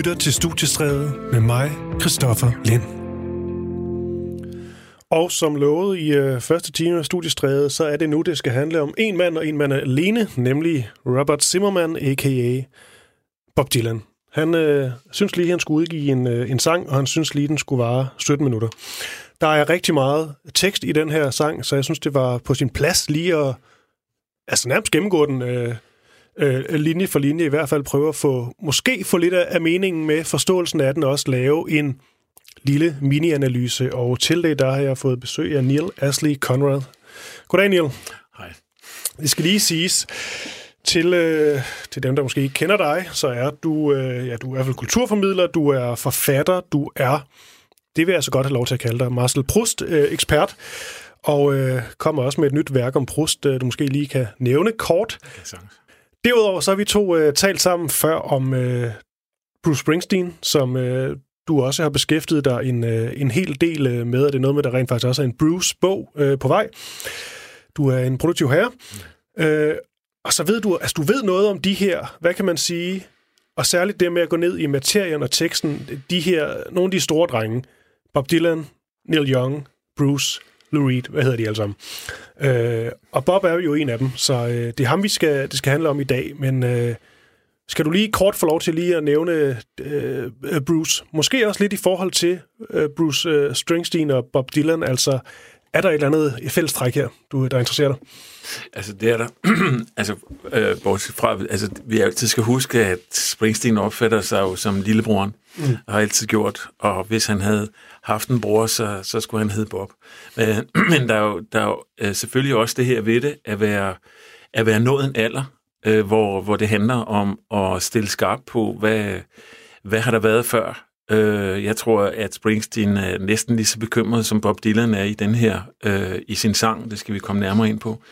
lytter til Studiestræde med mig, Christoffer Lind. Og som lovet i øh, første time af Studiestræde, så er det nu, det skal handle om en mand og en mand alene, nemlig Robert Zimmerman, a.k.a. Bob Dylan. Han øh, synes lige, han skulle udgive en, øh, en sang, og han synes lige, den skulle vare 17 minutter. Der er rigtig meget tekst i den her sang, så jeg synes, det var på sin plads lige at altså nærmest gennemgå den øh, øh, linje for linje, i hvert fald prøve at få, måske få lidt af meningen med forståelsen af den, og også lave en lille mini-analyse. Og til det, der har jeg fået besøg af Neil Ashley Conrad. Goddag, Neil. Hej. Det skal lige siges, til, øh, til dem, der måske ikke kender dig, så er du, øh, ja, du er i hvert fald kulturformidler, du er forfatter, du er, det vil jeg så godt have lov til at kalde dig, Marcel Proust-ekspert, og øh, kommer også med et nyt værk om Proust, øh, du måske lige kan nævne kort. Derudover så har vi to øh, talt sammen før om øh, Bruce Springsteen, som øh, du også har beskæftiget dig en, øh, en hel del øh, med, og det er noget med, der rent faktisk også er en Bruce-bog øh, på vej. Du er en produktiv herre. Mm. Øh, og så ved du, altså du ved noget om de her, hvad kan man sige, og særligt det med at gå ned i materien og teksten, de her, nogle af de store drenge, Bob Dylan, Neil Young, Bruce, Lou Reed, hvad hedder de alle sammen? Øh, og Bob er jo en af dem, så øh, det er ham, vi skal, det skal handle om i dag, men øh, skal du lige kort få lov til lige at nævne øh, øh Bruce? Måske også lidt i forhold til øh, Bruce øh, Springsteen og Bob Dylan, altså er der et eller andet fællestræk her, du, der interesserer dig? Altså, det er der. altså, øh, bortset fra, altså, vi altid skal huske, at Springsteen opfatter sig jo som lillebroren, mm. og har altid gjort, og hvis han havde haft en bror, så, så skulle han hedde Bob. Men, men der er jo, der er jo øh, selvfølgelig også det her ved det, at være, at være nået en alder, øh, hvor, hvor det handler om at stille skarp på, hvad, hvad har der været før, Øh, jeg tror, at Springsteen er næsten lige så bekymret, som Bob Dylan er i den her, øh, i sin sang. Det skal vi komme nærmere ind på.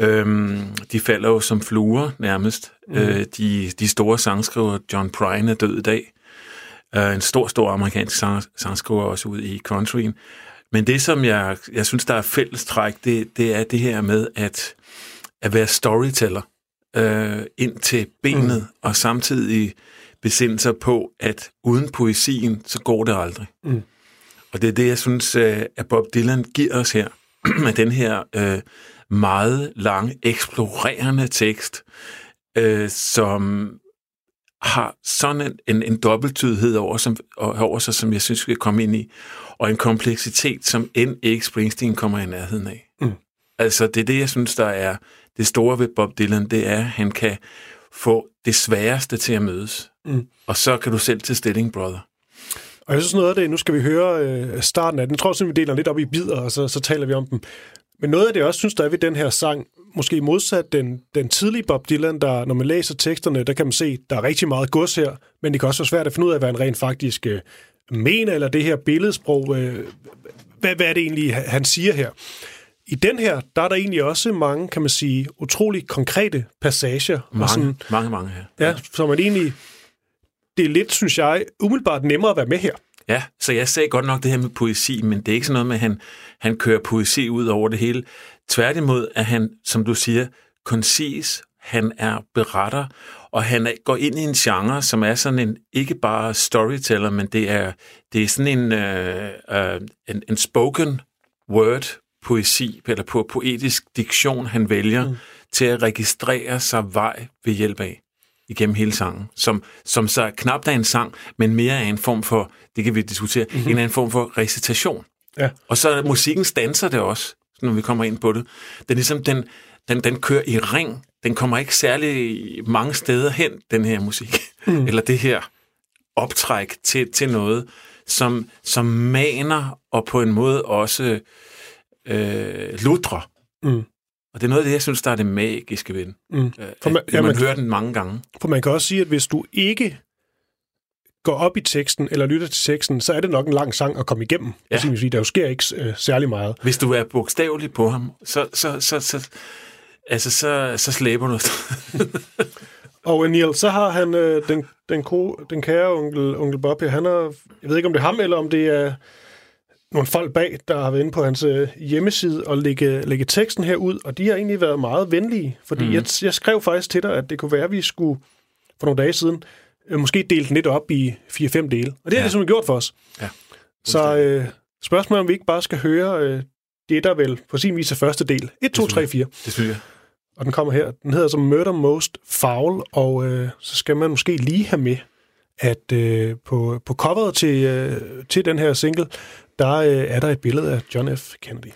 Øh, de falder jo som fluer nærmest. Mm. Øh, de, de store sangskriver, John Prine er død i dag. Øh, en stor, stor amerikansk sang, sangskriver også ud i countryen. Men det, som jeg, jeg synes, der er fællestræk, det, det er det her med at, at være storyteller øh, ind til benet, mm. og samtidig besinde sig på, at uden poesien, så går det aldrig. Mm. Og det er det, jeg synes, øh, at Bob Dylan giver os her, med den her øh, meget lange, eksplorerende tekst, øh, som har sådan en, en, en dobbelttydighed over, som, over sig, som jeg synes, vi skal komme ind i, og en kompleksitet, som end ikke Springsteen kommer i nærheden af. Mm. Altså, det er det, jeg synes, der er det store ved Bob Dylan, det er, at han kan få det sværeste til at mødes. Mm. Og så kan du selv til stilling, brother. Og jeg synes noget af det, nu skal vi høre øh, starten af den. Jeg tror også, vi deler lidt op i bidder, og så, så taler vi om dem. Men noget af det, jeg også synes, der er ved den her sang, måske modsat den, den tidlige Bob Dylan, der, når man læser teksterne, der kan man se, der er rigtig meget gods her, men det kan også være svært at finde ud af, hvad han rent faktisk øh, mener, eller det her billedsprog, øh, hvad, hvad er det egentlig, han siger her. I den her, der er der egentlig også mange, kan man sige, utrolig konkrete passager. Mange, og sådan, mange, mange her. Ja, så man egentlig det er lidt, synes jeg, umiddelbart nemmere at være med her. Ja, så jeg sagde godt nok det her med poesi, men det er ikke sådan noget med, at han, han kører poesi ud over det hele. Tværtimod er han, som du siger, koncis, han er beretter, og han går ind i en genre, som er sådan en, ikke bare storyteller, men det er, det er sådan en, øh, øh, en, en spoken word poesi, eller på poetisk diktion, han vælger mm. til at registrere sig vej ved hjælp af igennem hele sangen, som, som så knap er en sang, men mere er en form for, det kan vi diskutere, mm-hmm. en anden form for recitation. Ja. Og så musikken stanser det også, når vi kommer ind på det. Den, ligesom, den, den, den kører i ring. Den kommer ikke særlig mange steder hen, den her musik. Mm. Eller det her optræk til, til noget, som, som maner og på en måde også øh, ludrer. Mm. Og det er noget af det, jeg synes, der er det magiske ved den. Mm. For man, ja, man, man hører den mange gange. For man kan også sige, at hvis du ikke går op i teksten eller lytter til teksten, så er det nok en lang sang at komme igennem. Ja. Altså, sige, der jo sker ikke øh, særlig meget. Hvis du er bogstavelig på ham, så, så, så, så, altså, så, så slæber du. og Neil, så har han øh, den, den, ko, den kære onkel, onkel Bob her, han har, jeg ved ikke om det er ham, eller om det er nogle folk bag, der har været inde på hans øh, hjemmeside og lægge, lægge teksten her ud, og de har egentlig været meget venlige, fordi mm. jeg, jeg skrev faktisk til dig, at det kunne være, at vi skulle for nogle dage siden øh, måske dele den lidt op i 4-5 dele. Og det er Ja. det, som er gjort for os. Ja, Så øh, spørgsmålet er, om vi ikke bare skal høre øh, det, der vel på sin vis er første del. 1, 2, 3, 4. Det synes jeg. Og den kommer her. Den hedder som Murder Most Foul, og øh, så skal man måske lige have med, at øh, på, på coveret til, øh, til den her single, der øh, er der et billede af John F. Kennedy.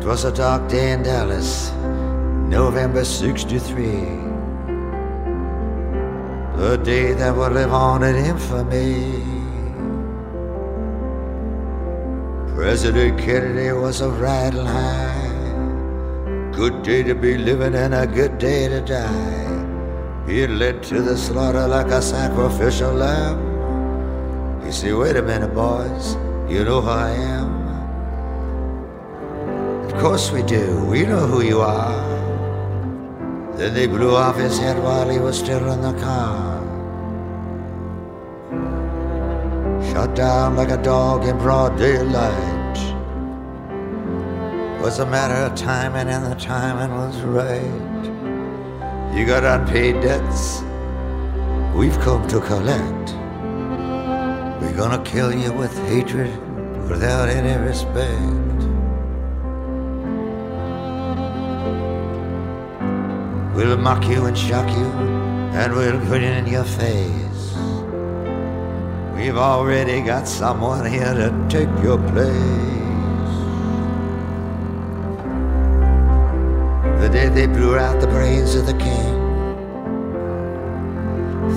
It was a dark day in Dallas, November 63. The day that would live on in infamy. President Kennedy was a riding high. Good day to be living and a good day to die. He led to the slaughter like a sacrificial lamb. You see, wait a minute, boys, you know who I am. Of course we do. We know who you are. Then they blew off his head while he was still in the car. Shot down like a dog in broad daylight. Was a matter of timing, and the timing was right. You got unpaid debts. We've come to collect. We're gonna kill you with hatred without any respect. We'll mock you and shock you, and we'll grin in your face. We've already got someone here to take your place. The day they blew out the brains of the king,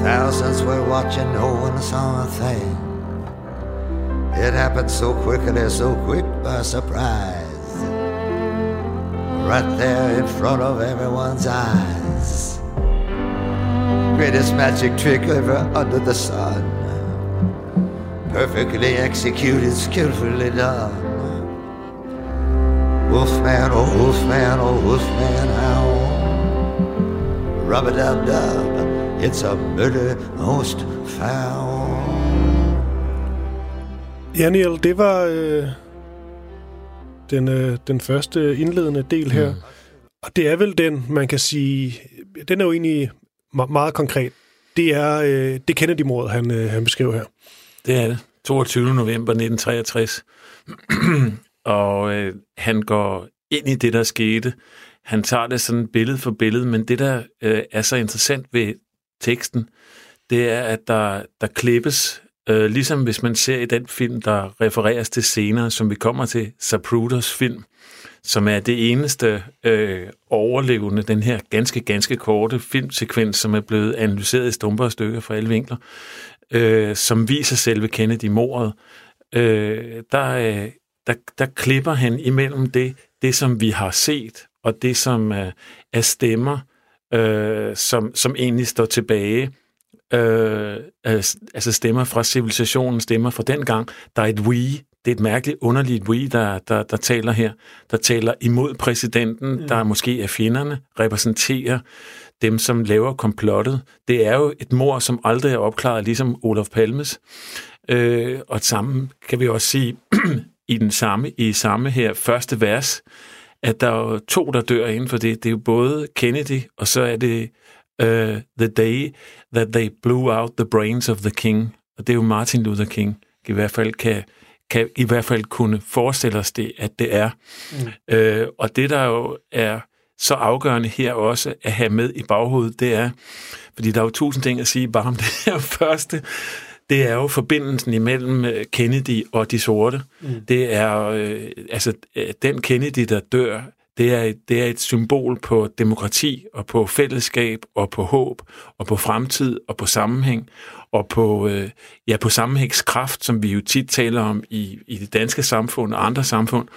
thousands were watching, no one saw a thing. It happened so quickly, so quick by surprise right there in front of everyone's eyes. Greatest magic trick ever under the sun. Perfectly executed, skillfully done. Wolfman, oh wolfman, oh wolfman, how? Rub a dub dub, it's a murder most foul. Ja, Niel, det var øh, den, øh, den første indledende del her. Mm. Og det er vel den, man kan sige, den er jo egentlig me- meget konkret. Det er øh, det Kennedy-mordet, han, øh, han beskriver her. Det er det. 22. november 1963 og øh, han går ind i det, der skete. Han tager det sådan billede for billede, men det, der øh, er så interessant ved teksten, det er, at der, der klippes, øh, ligesom hvis man ser i den film, der refereres til senere, som vi kommer til, Sapruders film, som er det eneste øh, overlevende, den her ganske, ganske korte filmsekvens, som er blevet analyseret i stumper og stykker fra alle vinkler, øh, som viser selve Kennedy-mordet. Øh, der, øh, der, der klipper han imellem det, det, som vi har set, og det, som øh, er stemmer, øh, som, som egentlig står tilbage. Øh, altså stemmer fra civilisationen, stemmer fra dengang. Der er et we, det er et mærkeligt, underligt we, der, der, der taler her, der taler imod præsidenten, mm. der måske er fjenderne, repræsenterer dem, som laver komplottet. Det er jo et mor, som aldrig er opklaret, ligesom Olof Palmes. Øh, og sammen kan vi også sige, i den samme, i samme her første vers, at der er to, der dør inden for det. Det er jo både Kennedy, og så er det uh, The Day That They Blew Out the Brains of the King. Og det er jo Martin Luther King, i hvert fald kan, kan i hvert fald kunne forestille os det, at det er. Mm. Øh, og det, der jo er så afgørende her også at have med i baghovedet, det er, fordi der er jo tusind ting at sige bare om det her første, det er jo forbindelsen imellem Kennedy og de sorte. Mm. Det er øh, altså den Kennedy, der dør, det er, det er et symbol på demokrati og på fællesskab og på håb og på fremtid og på sammenhæng og på, øh, ja, på sammenhængskraft, som vi jo tit taler om i, i det danske samfund og andre samfund.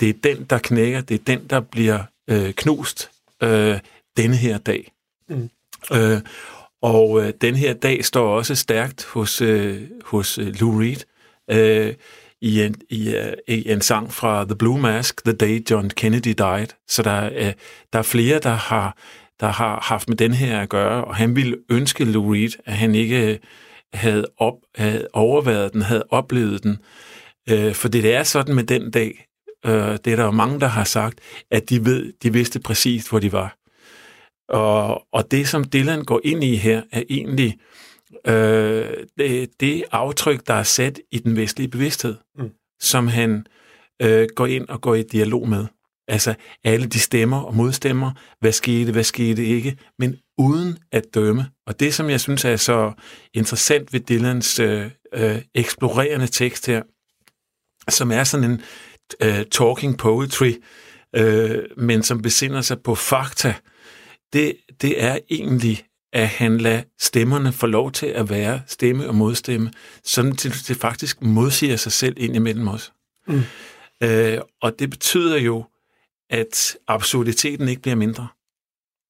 Det er den, der knækker, det er den, der bliver øh, knust øh, denne her dag. Mm. Øh, og øh, den her dag står også stærkt hos, øh, hos øh, Lou Reed øh, i, en, i, øh, i en sang fra The Blue Mask, The Day John Kennedy Died. Så der, øh, der er flere, der har, der har haft med den her at gøre, og han ville ønske Lou Reed, at han ikke øh, havde, op, havde overværet den, havde oplevet den. Øh, for det er sådan med den dag, øh, det er der jo mange, der har sagt, at de, ved, de vidste præcis, hvor de var. Og, og det, som Dylan går ind i her, er egentlig øh, det, det aftryk, der er sat i den vestlige bevidsthed, mm. som han øh, går ind og går i dialog med. Altså alle de stemmer og modstemmer, hvad skete, hvad skete ikke, men uden at dømme. Og det, som jeg synes er så interessant ved Dylans øh, øh, eksplorerende tekst her, som er sådan en øh, talking poetry, øh, men som besinder sig på fakta, det, det er egentlig, at han lader stemmerne få lov til at være stemme og modstemme, sådan til det faktisk modsiger sig selv ind imellem os. Mm. Øh, og det betyder jo, at absurditeten ikke bliver mindre.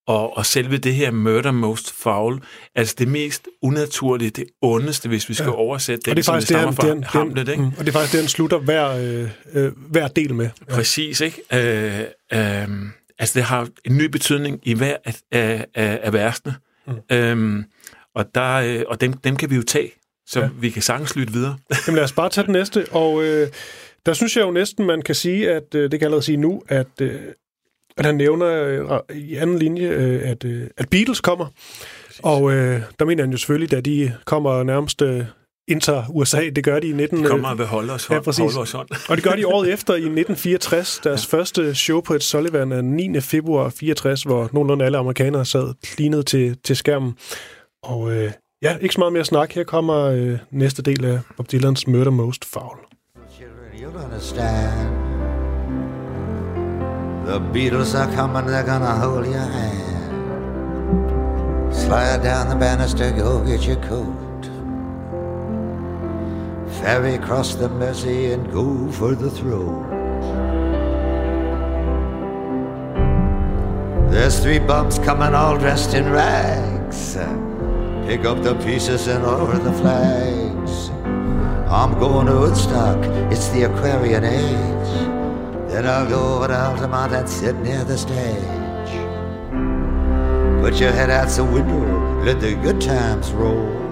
Og, og selve det her murder most foul, altså det mest unaturlige, det ondeste, hvis vi skal ja. oversætte det, og det er faktisk som det fra den, Hamlet. Ikke? Mm, og det er faktisk det, han slutter hver, øh, øh, hver del med. Ja. Præcis, ikke? Øh, øh, altså det har en ny betydning i hver af, af, af, versene. Mm. Øh, og der, øh, og dem, dem kan vi jo tage, så ja. vi kan sagtens lytte videre. Jamen lad os bare tage den næste, og... Øh, der synes jeg jo næsten, man kan sige, at øh, det kan jeg allerede sige nu, at, øh, at han nævner øh, i anden linje, øh, at, øh, at Beatles kommer. Præcis. Og øh, der mener han jo selvfølgelig, at de kommer nærmest øh, indtager USA. Det gør de i 19... De kommer ved holde os, ja, præcis. os hånd. og det gør de året efter i 1964. Deres ja. første show på et Sullivan er 9. februar 64, hvor nogenlunde alle amerikanere sad klinet til, til skærmen. Og øh, ja, ikke så meget mere snak. Her kommer øh, næste del af Bob Dylans Murder Most Foul. understand. The Beatles are coming, they're gonna hold your hand. Slide down the banister, go get your coat. Ferry across the Mersey and go for the throne. There's three bums coming all dressed in rags. Pick up the pieces and lower the flags. I'm going to Woodstock, it's the Aquarian age. Then I'll go over to Altamont and sit near the stage. Put your head out the window, let the good times roll.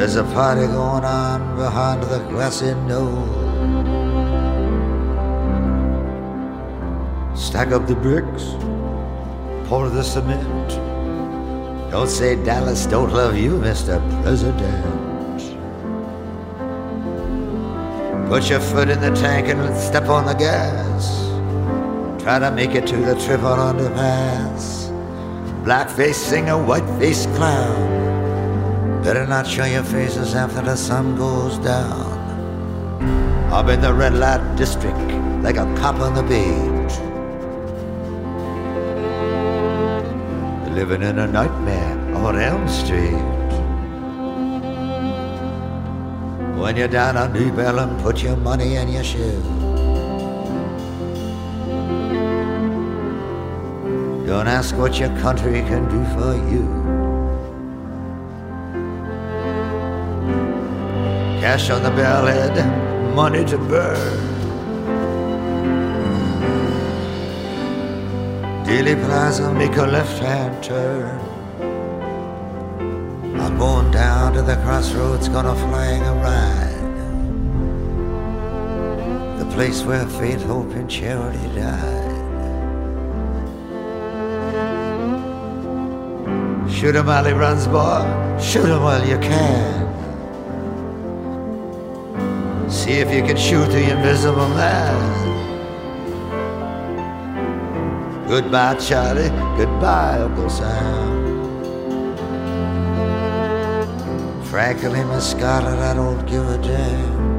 There's a party going on behind the grassy knoll. Stack up the bricks, pour the cement. Don't say Dallas don't love you, Mr. President. Put your foot in the tank and step on the gas. Try to make it to the triple underpass. Blackface singer, whiteface clown. Better not show your faces after the sun goes down. I'm in the red light district like a cop on the beat. Living in a nightmare on Elm Street. When you're down on New Bellum, put your money in your shoe. Don't ask what your country can do for you. Cash on the bellhead, money to burn. Dilly Plaza, make a left-hand turn. I'm going down to the crossroads, gonna flag a ride. The place where faith, hope, and charity died. Shoot him while he runs, boy. Shoot him while you can. See if you can shoot the invisible man. Goodbye, Charlie. Goodbye, Uncle Sam. Frankly, Miss Scarlett, I don't give a damn.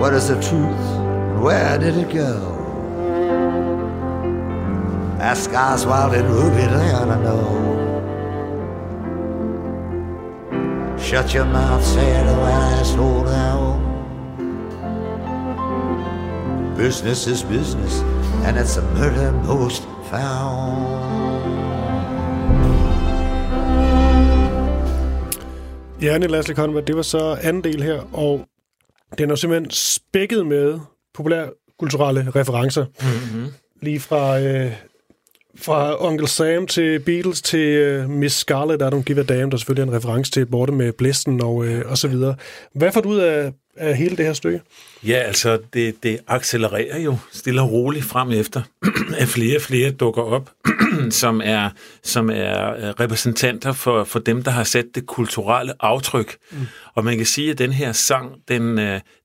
What is the truth? And where did it go? Ask Oswald and Ruby, they I know. Shut your mouth, say it, oh asshole now. Business is business, and it's a murder most found. Ja, Niels Conrad, det var så anden del her, og den er simpelthen spækket med populærkulturelle referencer. Mm-hmm. Lige fra, øh, Fra Onkel Sam til Beatles til uh, Miss Scarlet, der er nogle Give a Damn, der selvfølgelig er en reference til Borte med Blæsten og, uh, og så videre. Hvad får du ud af, af hele det her stykke? Ja, altså, det, det accelererer jo stille og roligt frem efter, at flere og flere dukker op, som er, som er øh, repræsentanter for, for dem, der har sat det kulturelle aftryk. Mm. Og man kan sige, at den her sang, den,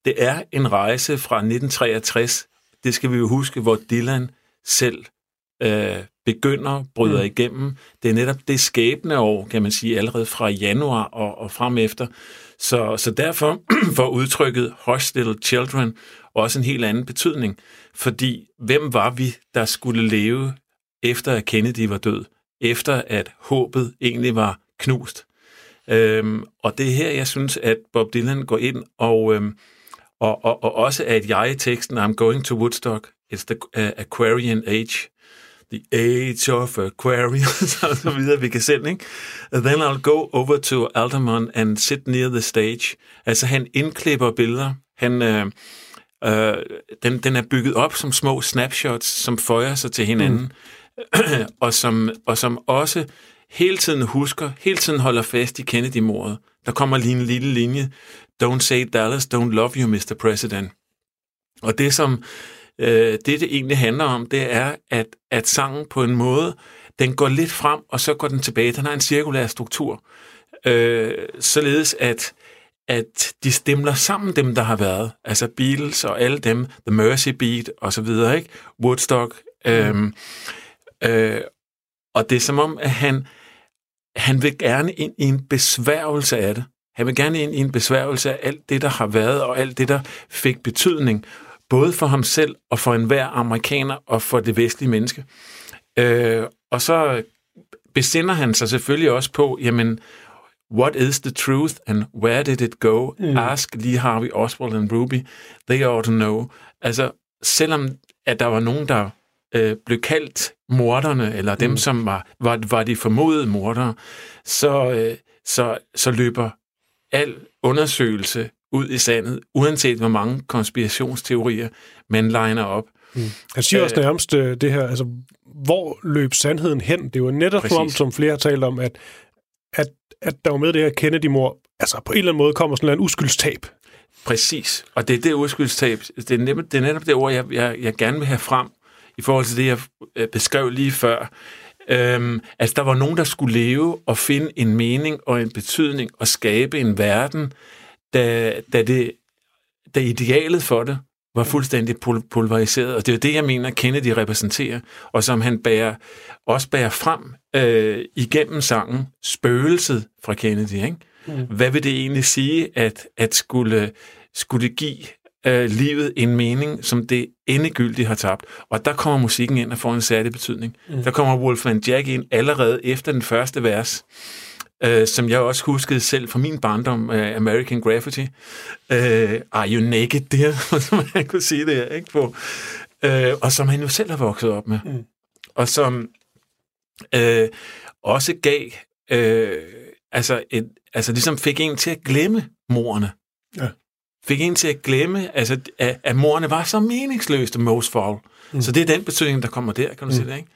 det er en rejse fra 1963. Det skal vi jo huske, hvor Dylan selv øh, begynder, bryder mm. igennem. Det er netop det skæbne år, kan man sige, allerede fra januar og, og frem efter. Så, så derfor får udtrykket Hush Little Children også en helt anden betydning. Fordi hvem var vi, der skulle leve efter at Kennedy var død? Efter at håbet egentlig var knust? Øhm, og det er her, jeg synes, at Bob Dylan går ind og, øhm, og, og, og også at jeg i teksten, I'm going to Woodstock, it's the uh, Aquarian Age, The Age of Aquarius, og så videre, vi kan selv, ikke? Then I'll go over to Altamont and sit near the stage. Altså, han indklipper billeder. Han, øh, øh, den, den er bygget op som små snapshots, som føjer sig til hinanden, mm. og, som, og som også hele tiden husker, hele tiden holder fast i Kennedy-mordet. Der kommer lige en lille linje. Don't say Dallas, don't love you, Mr. President. Og det, som øh, det, det egentlig handler om, det er, at, at sangen på en måde, den går lidt frem, og så går den tilbage. Den har en cirkulær struktur, øh, således at, at de stemler sammen, dem der har været. Altså Beatles og alle dem, The Mercy Beat og så videre, ikke? Woodstock. Øh, øh, og det er som om, at han, han vil gerne ind i en besværgelse af det. Han vil gerne ind i en besværgelse af alt det, der har været, og alt det, der fik betydning både for ham selv og for enhver amerikaner og for det vestlige menneske. Øh, og så besinder han sig selvfølgelig også på, jamen, what is the truth and where did it go? Mm. Ask Lee Harvey Oswald and Ruby. They ought to know. Altså, selvom at der var nogen, der øh, blev kaldt morderne, eller dem, mm. som var, var, var de formodede mordere, så, øh, så, så løber al undersøgelse ud i sandet, uanset hvor mange konspirationsteorier man liner op. Mm. Han siger også nærmest øh, det her, altså, hvor løb sandheden hen? Det var netop om, som flere har talt om, at, at, at der var med det her Kennedy-mor, altså på en eller anden måde kommer sådan en uskyldstab. Præcis, og det er det uskyldstab, det er netop det, er netop det ord, jeg, jeg, jeg gerne vil have frem, i forhold til det, jeg øh, beskrev lige før. Øhm, altså, der var nogen, der skulle leve og finde en mening og en betydning og skabe en verden, da, da, det, da idealet for det var fuldstændig pulveriseret. Og det er det, jeg mener, Kennedy repræsenterer, og som han bærer, også bærer frem øh, igennem sangen, spøgelset fra Kennedy. Ikke? Mm. Hvad vil det egentlig sige, at, at skulle, skulle det give øh, livet en mening, som det endegyldigt har tabt? Og der kommer musikken ind og får en særlig betydning. Mm. Der kommer Wolfman Jack ind allerede efter den første vers øh, som jeg også huskede selv fra min barndom, uh, American Graffiti. Uh, Are You Naked Dear? som man kunne sige det ikke på. Uh, og som han jo selv har vokset op med. Mm. Og som uh, også gav, uh, altså, et, altså ligesom fik en til at glemme morerne. Ja. Fik en til at glemme, altså, at, at morerne var så meningsløste, most fall. Mm. Så det er den betydning, der kommer der, kan du mm. sige det, ikke?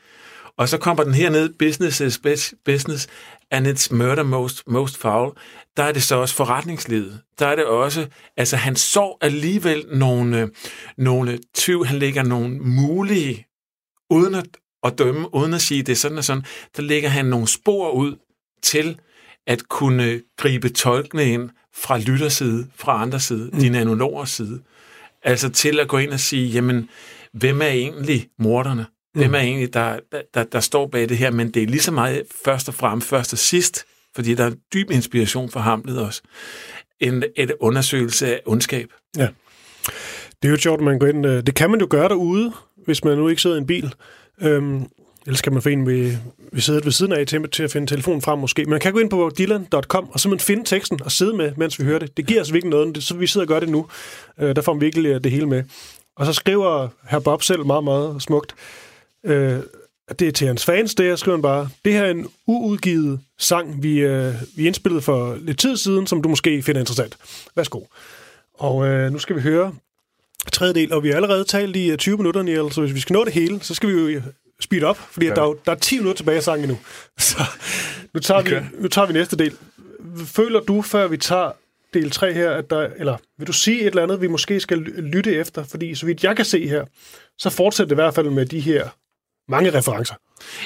Og så kommer den her ned, business is business, and it's murder most, most foul. Der er det så også forretningslivet. Der er det også, altså han så alligevel nogle, nogle tvivl, han lægger nogle mulige, uden at, at dømme, uden at sige det sådan og sådan, der lægger han nogle spor ud til at kunne gribe tolkene ind fra lytterside, fra andre side, mm. dine analogers side. Altså til at gå ind og sige, jamen, hvem er egentlig morderne? Hvem er egentlig, der, der, der står bag det her? Men det er lige så meget først og fremmest, først og sidst, fordi der er en dyb inspiration for Hamlet også, en, en undersøgelse af ondskab. Ja. Det er jo sjovt, at man går ind... Øh, det kan man jo gøre derude, hvis man nu ikke sidder i en bil. Øhm, ellers kan man få en ved, ved siddet ved siden af til, til at finde telefonen frem måske. Man kan gå ind på dylan.com og simpelthen finde teksten og sidde med, mens vi hører det. Det giver os virkelig noget. Så vi sidder og gør det nu. Øh, der får vi virkelig øh, det hele med. Og så skriver herr Bob selv meget, meget smukt. Øh, det er til hans fans, det her skriver han bare. Det her er en uudgivet sang, vi, øh, vi indspillede for lidt tid siden, som du måske finder interessant. Værsgo. Og øh, nu skal vi høre tredje del, og vi har allerede talt i 20 øh, minutter, Niel, så hvis vi skal nå det hele, så skal vi jo speed up, fordi ja. der, er, der er 10 minutter tilbage af sangen endnu. Så nu tager, vi, Okay. nu tager vi næste del. Føler du, før vi tager del 3 her, at der, eller vil du sige et eller andet, vi måske skal ly- lytte efter? Fordi så vidt jeg kan se her, så fortsætter det i hvert fald med de her mange referencer.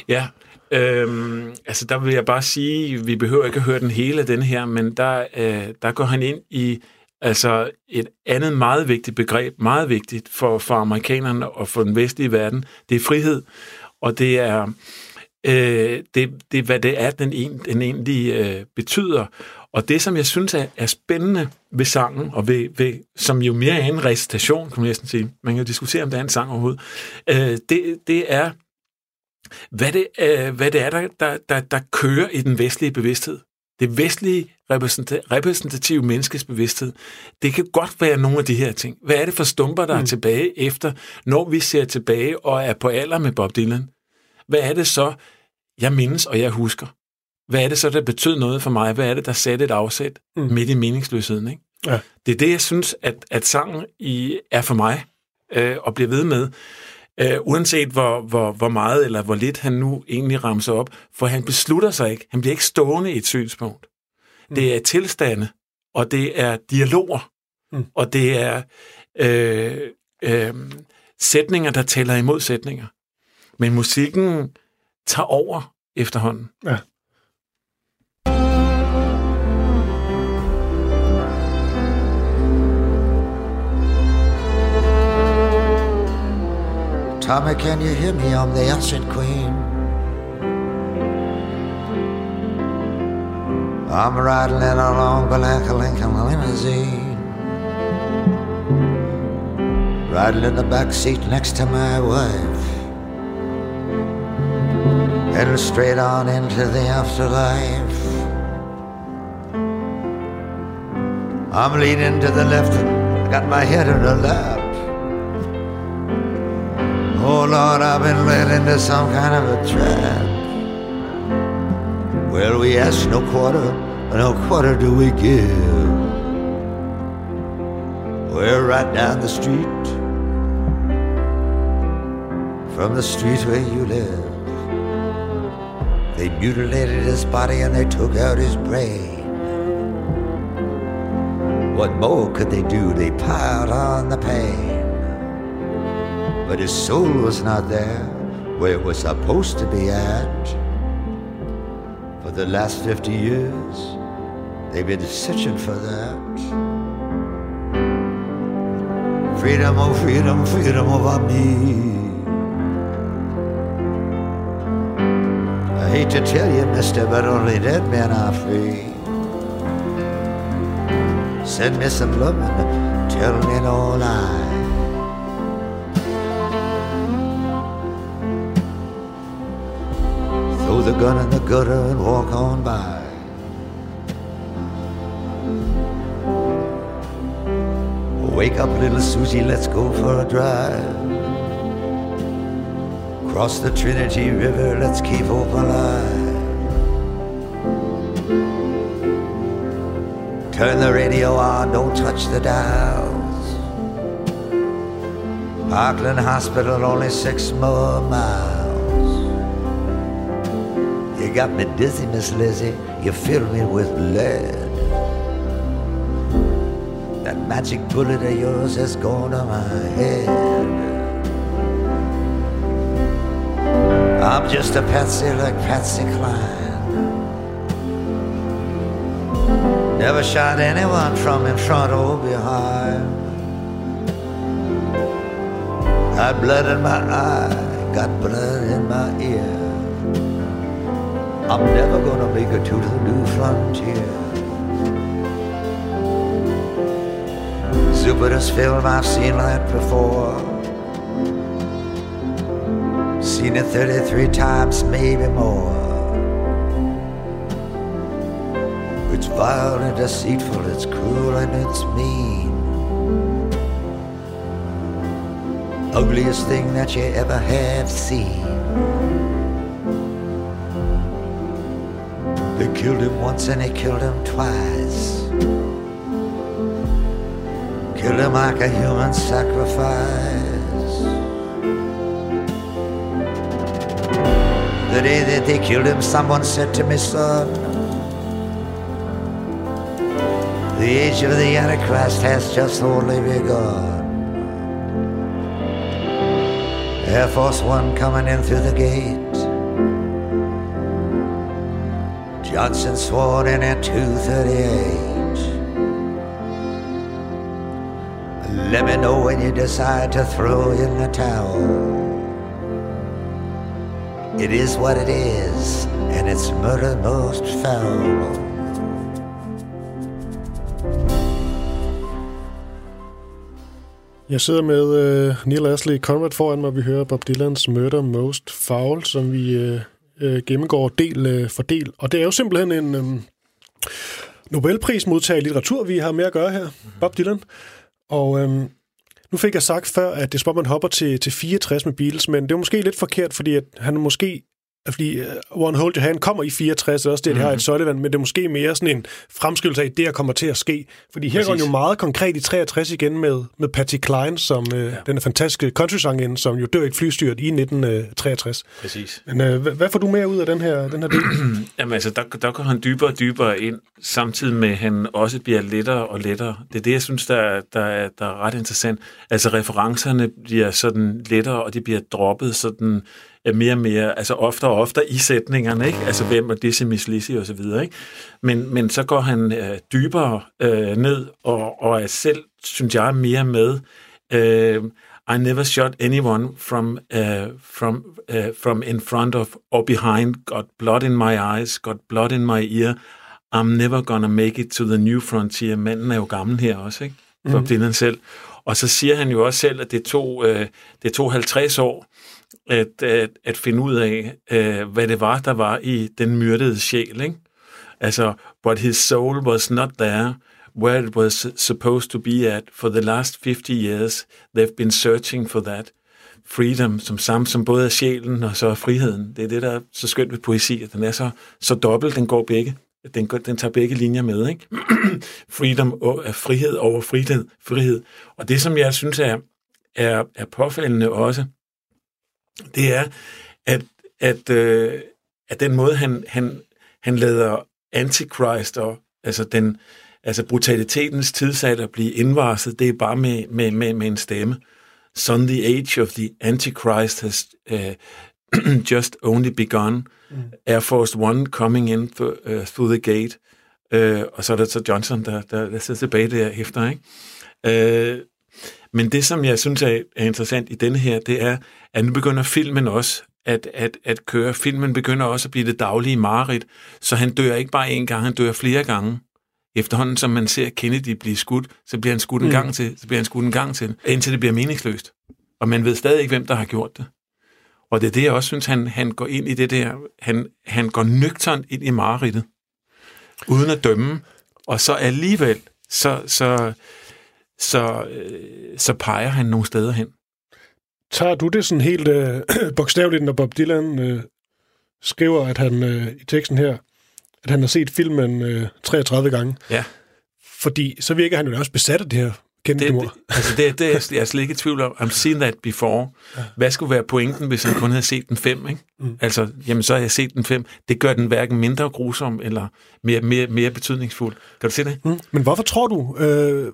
Ja, øhm, altså der vil jeg bare sige, vi behøver ikke at høre den hele af den her, men der, øh, der går han ind i altså et andet meget vigtigt begreb, meget vigtigt for, for amerikanerne og for den vestlige verden, det er frihed, og det er, øh, det, det hvad det er, den, en, den egentlig øh, betyder. Og det, som jeg synes er, er spændende ved sangen, og ved, ved, som jo mere er en recitation, kan man næsten sige, man kan jo diskutere, om det er en sang overhovedet, øh, det, det er, hvad det, øh, hvad det er, der, der, der, der kører i den vestlige bevidsthed. Det vestlige repræsenta- repræsentative menneskes bevidsthed. Det kan godt være nogle af de her ting. Hvad er det for stumper, der mm. er tilbage efter, når vi ser tilbage og er på alder med Bob Dylan? Hvad er det så, jeg mindes og jeg husker? Hvad er det så, der betød noget for mig? Hvad er det, der satte et afsæt mm. midt i meningsløsheden? Ikke? Ja. Det er det, jeg synes, at, at sangen i, er for mig øh, og bliver ved med. Øh, uanset hvor, hvor, hvor meget eller hvor lidt han nu egentlig ramser op, for han beslutter sig ikke. Han bliver ikke stående i et synspunkt. Mm. Det er tilstande, og det er dialoger, mm. og det er øh, øh, sætninger, der tæller imod sætninger. Men musikken tager over efterhånden. Ja. Tommy, can you hear me? I'm the ancient queen. I'm riding along in a Lincoln limousine. Riding in the back seat next to my wife. Heading straight on into the afterlife. I'm leaning to the left and got my head in her lap. Oh Lord, I've been led into some kind of a trap. Well, we ask no quarter, no quarter do we give. We're right down the street from the street where you live. They mutilated his body and they took out his brain. What more could they do? They piled on the pain. But his soul was not there where it was supposed to be at. For the last 50 years, they've been searching for that. Freedom, oh freedom, freedom over me. I hate to tell you, mister, but only dead men are free. Send me some loving, tell me no lie. The gun in the gutter and walk on by. Wake up, little Susie, let's go for a drive. Cross the Trinity River, let's keep hope alive. Turn the radio on, don't touch the dials. Parkland Hospital, only six more miles. You got me dizzy, Miss Lizzie, you fill me with lead. That magic bullet of yours has gone to my head. I'm just a patsy like Patsy Cline. Never shot anyone from in front or behind. Got blood in my eye, got blood in my ear. I'm never gonna make it to the new frontier. Jupiter's film, I've seen that before. Seen it 33 times, maybe more. It's vile and deceitful, it's cruel and it's mean. Ugliest thing that you ever have seen. They killed him once and they killed him twice. Killed him like a human sacrifice. The day that they killed him, someone said to me, son, the age of the Antichrist has just only begun. Air Force One coming in through the gate. Johnson sworn in at 238. Let me know when you decide to throw in the towel. It is what it is, and it's murder most foul. Jeg sidder med øh, Neil Ashley Conrad foran mig. Vi hører Bob Dylans Murder Most Foul, som vi øh, øh, gennemgår del øh, for del. Og det er jo simpelthen en øh, Nobelprismodtager i litteratur, vi har med at gøre her. Bob Dylan. Og øh, nu fik jeg sagt før, at det er man hopper til, til 64 med Beatles, men det er måske lidt forkert, fordi at han måske fordi uh, One Hold Your Hand kommer i 64, det er også det, mm-hmm. de har et Sullivan, men det er måske mere sådan en fremskyldelse af, det der kommer til at ske. Fordi her går jo meget konkret i 63 igen med, med Patty Klein, som uh, ja. den fantastiske country som jo dør i et flystyrt i 1963. Præcis. Men uh, hvad, hvad får du mere ud af den her, den her del? Jamen altså, der, der går han dybere og dybere ind, samtidig med, at han også bliver lettere og lettere. Det er det, jeg synes, der, der, er, der er ret interessant. Altså, referencerne bliver sådan lettere, og de bliver droppet sådan mere og mere, altså oftere og oftere i sætningerne, ikke? Altså hvem er disse Miss Lizzie og så videre, ikke? Men, men så går han øh, dybere øh, ned og, og er selv, synes jeg, mere med. Øh, I never shot anyone from uh, from uh, from in front of or behind. Got blood in my eyes. Got blood in my ear. I'm never gonna make it to the new frontier. Manden er jo gammel her også, ikke? For mm. Selv. Og så siger han jo også selv, at det tog, uh, det tog 50 år at, at, at finde ud af, uh, hvad det var, der var i den myrdede sjæl. Ikke? Altså, but his soul was not there where it was supposed to be at. For the last 50 years, they've been searching for that freedom, som samt som både er sjælen og så er friheden. Det er det, der er så skønt ved poesi, at den er så, så dobbelt, den går begge. Den, går, den tager begge linjer med, ikke? Freedom og er frihed over frihed, frihed. Og det, som jeg synes er, er, er påfældende også, det er, at, at, øh, at den måde, han, han, han lader Antichrist og altså, den, altså brutalitetens tidsalder blive indvarslet, det er bare med, med, med, med en stemme. Son, the age of the Antichrist has uh, just only begun. Mm. Air Force One coming in th- uh, through the gate. Uh, og så er det så Johnson, der, der, der sidder tilbage der efter. Ikke? Uh, men det, som jeg synes er, er interessant i denne her, det er, at nu begynder filmen også at, at, at køre. Filmen begynder også at blive det daglige mareridt, så han dør ikke bare en gang, han dør flere gange. Efterhånden, som man ser Kennedy blive skudt, så bliver han skudt en mm. gang til, så bliver han skudt en gang til, indtil det bliver meningsløst. Og man ved stadig ikke, hvem der har gjort det. Og det er det, jeg også synes, han, han går ind i det der, han, han går nøgternt ind i mareridtet, uden at dømme, og så alligevel, så, så, så, øh, så peger han nogle steder hen. Tager du det sådan helt øh, bogstaveligt, når Bob Dylan øh, skriver, at han øh, i teksten her, at han har set filmen øh, 33 gange? Ja. Fordi så virker han jo også besat af det her kendte det, det, altså det, det er jeg slet ikke i tvivl om. I'm seen that before. Ja. Hvad skulle være pointen, hvis han kun havde set den fem? Ikke? Mm. Altså, jamen så har jeg set den fem. Det gør den hverken mindre grusom eller mere, mere, mere betydningsfuld. Kan du se det? Mm. Men hvorfor tror du, øh,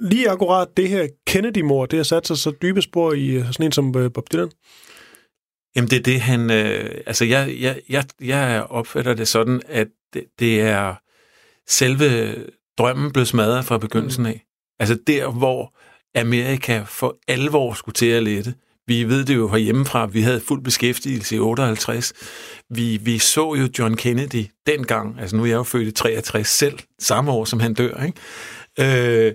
lige akkurat det her Kennedy-mord, det har sat sig så dybe spor i øh, sådan en som øh, Bob Dylan? Jamen det er det, han... Øh, altså jeg, jeg, jeg, jeg opfatter det sådan, at det, det er selve drømmen blev smadret fra begyndelsen af. Mm. Altså der, hvor Amerika for alvor skulle til at lette. Vi ved det jo herhjemmefra, vi havde fuld beskæftigelse i 58. Vi, vi så jo John Kennedy dengang, altså nu er jeg jo født i 63 selv, samme år som han dør, ikke? Øh,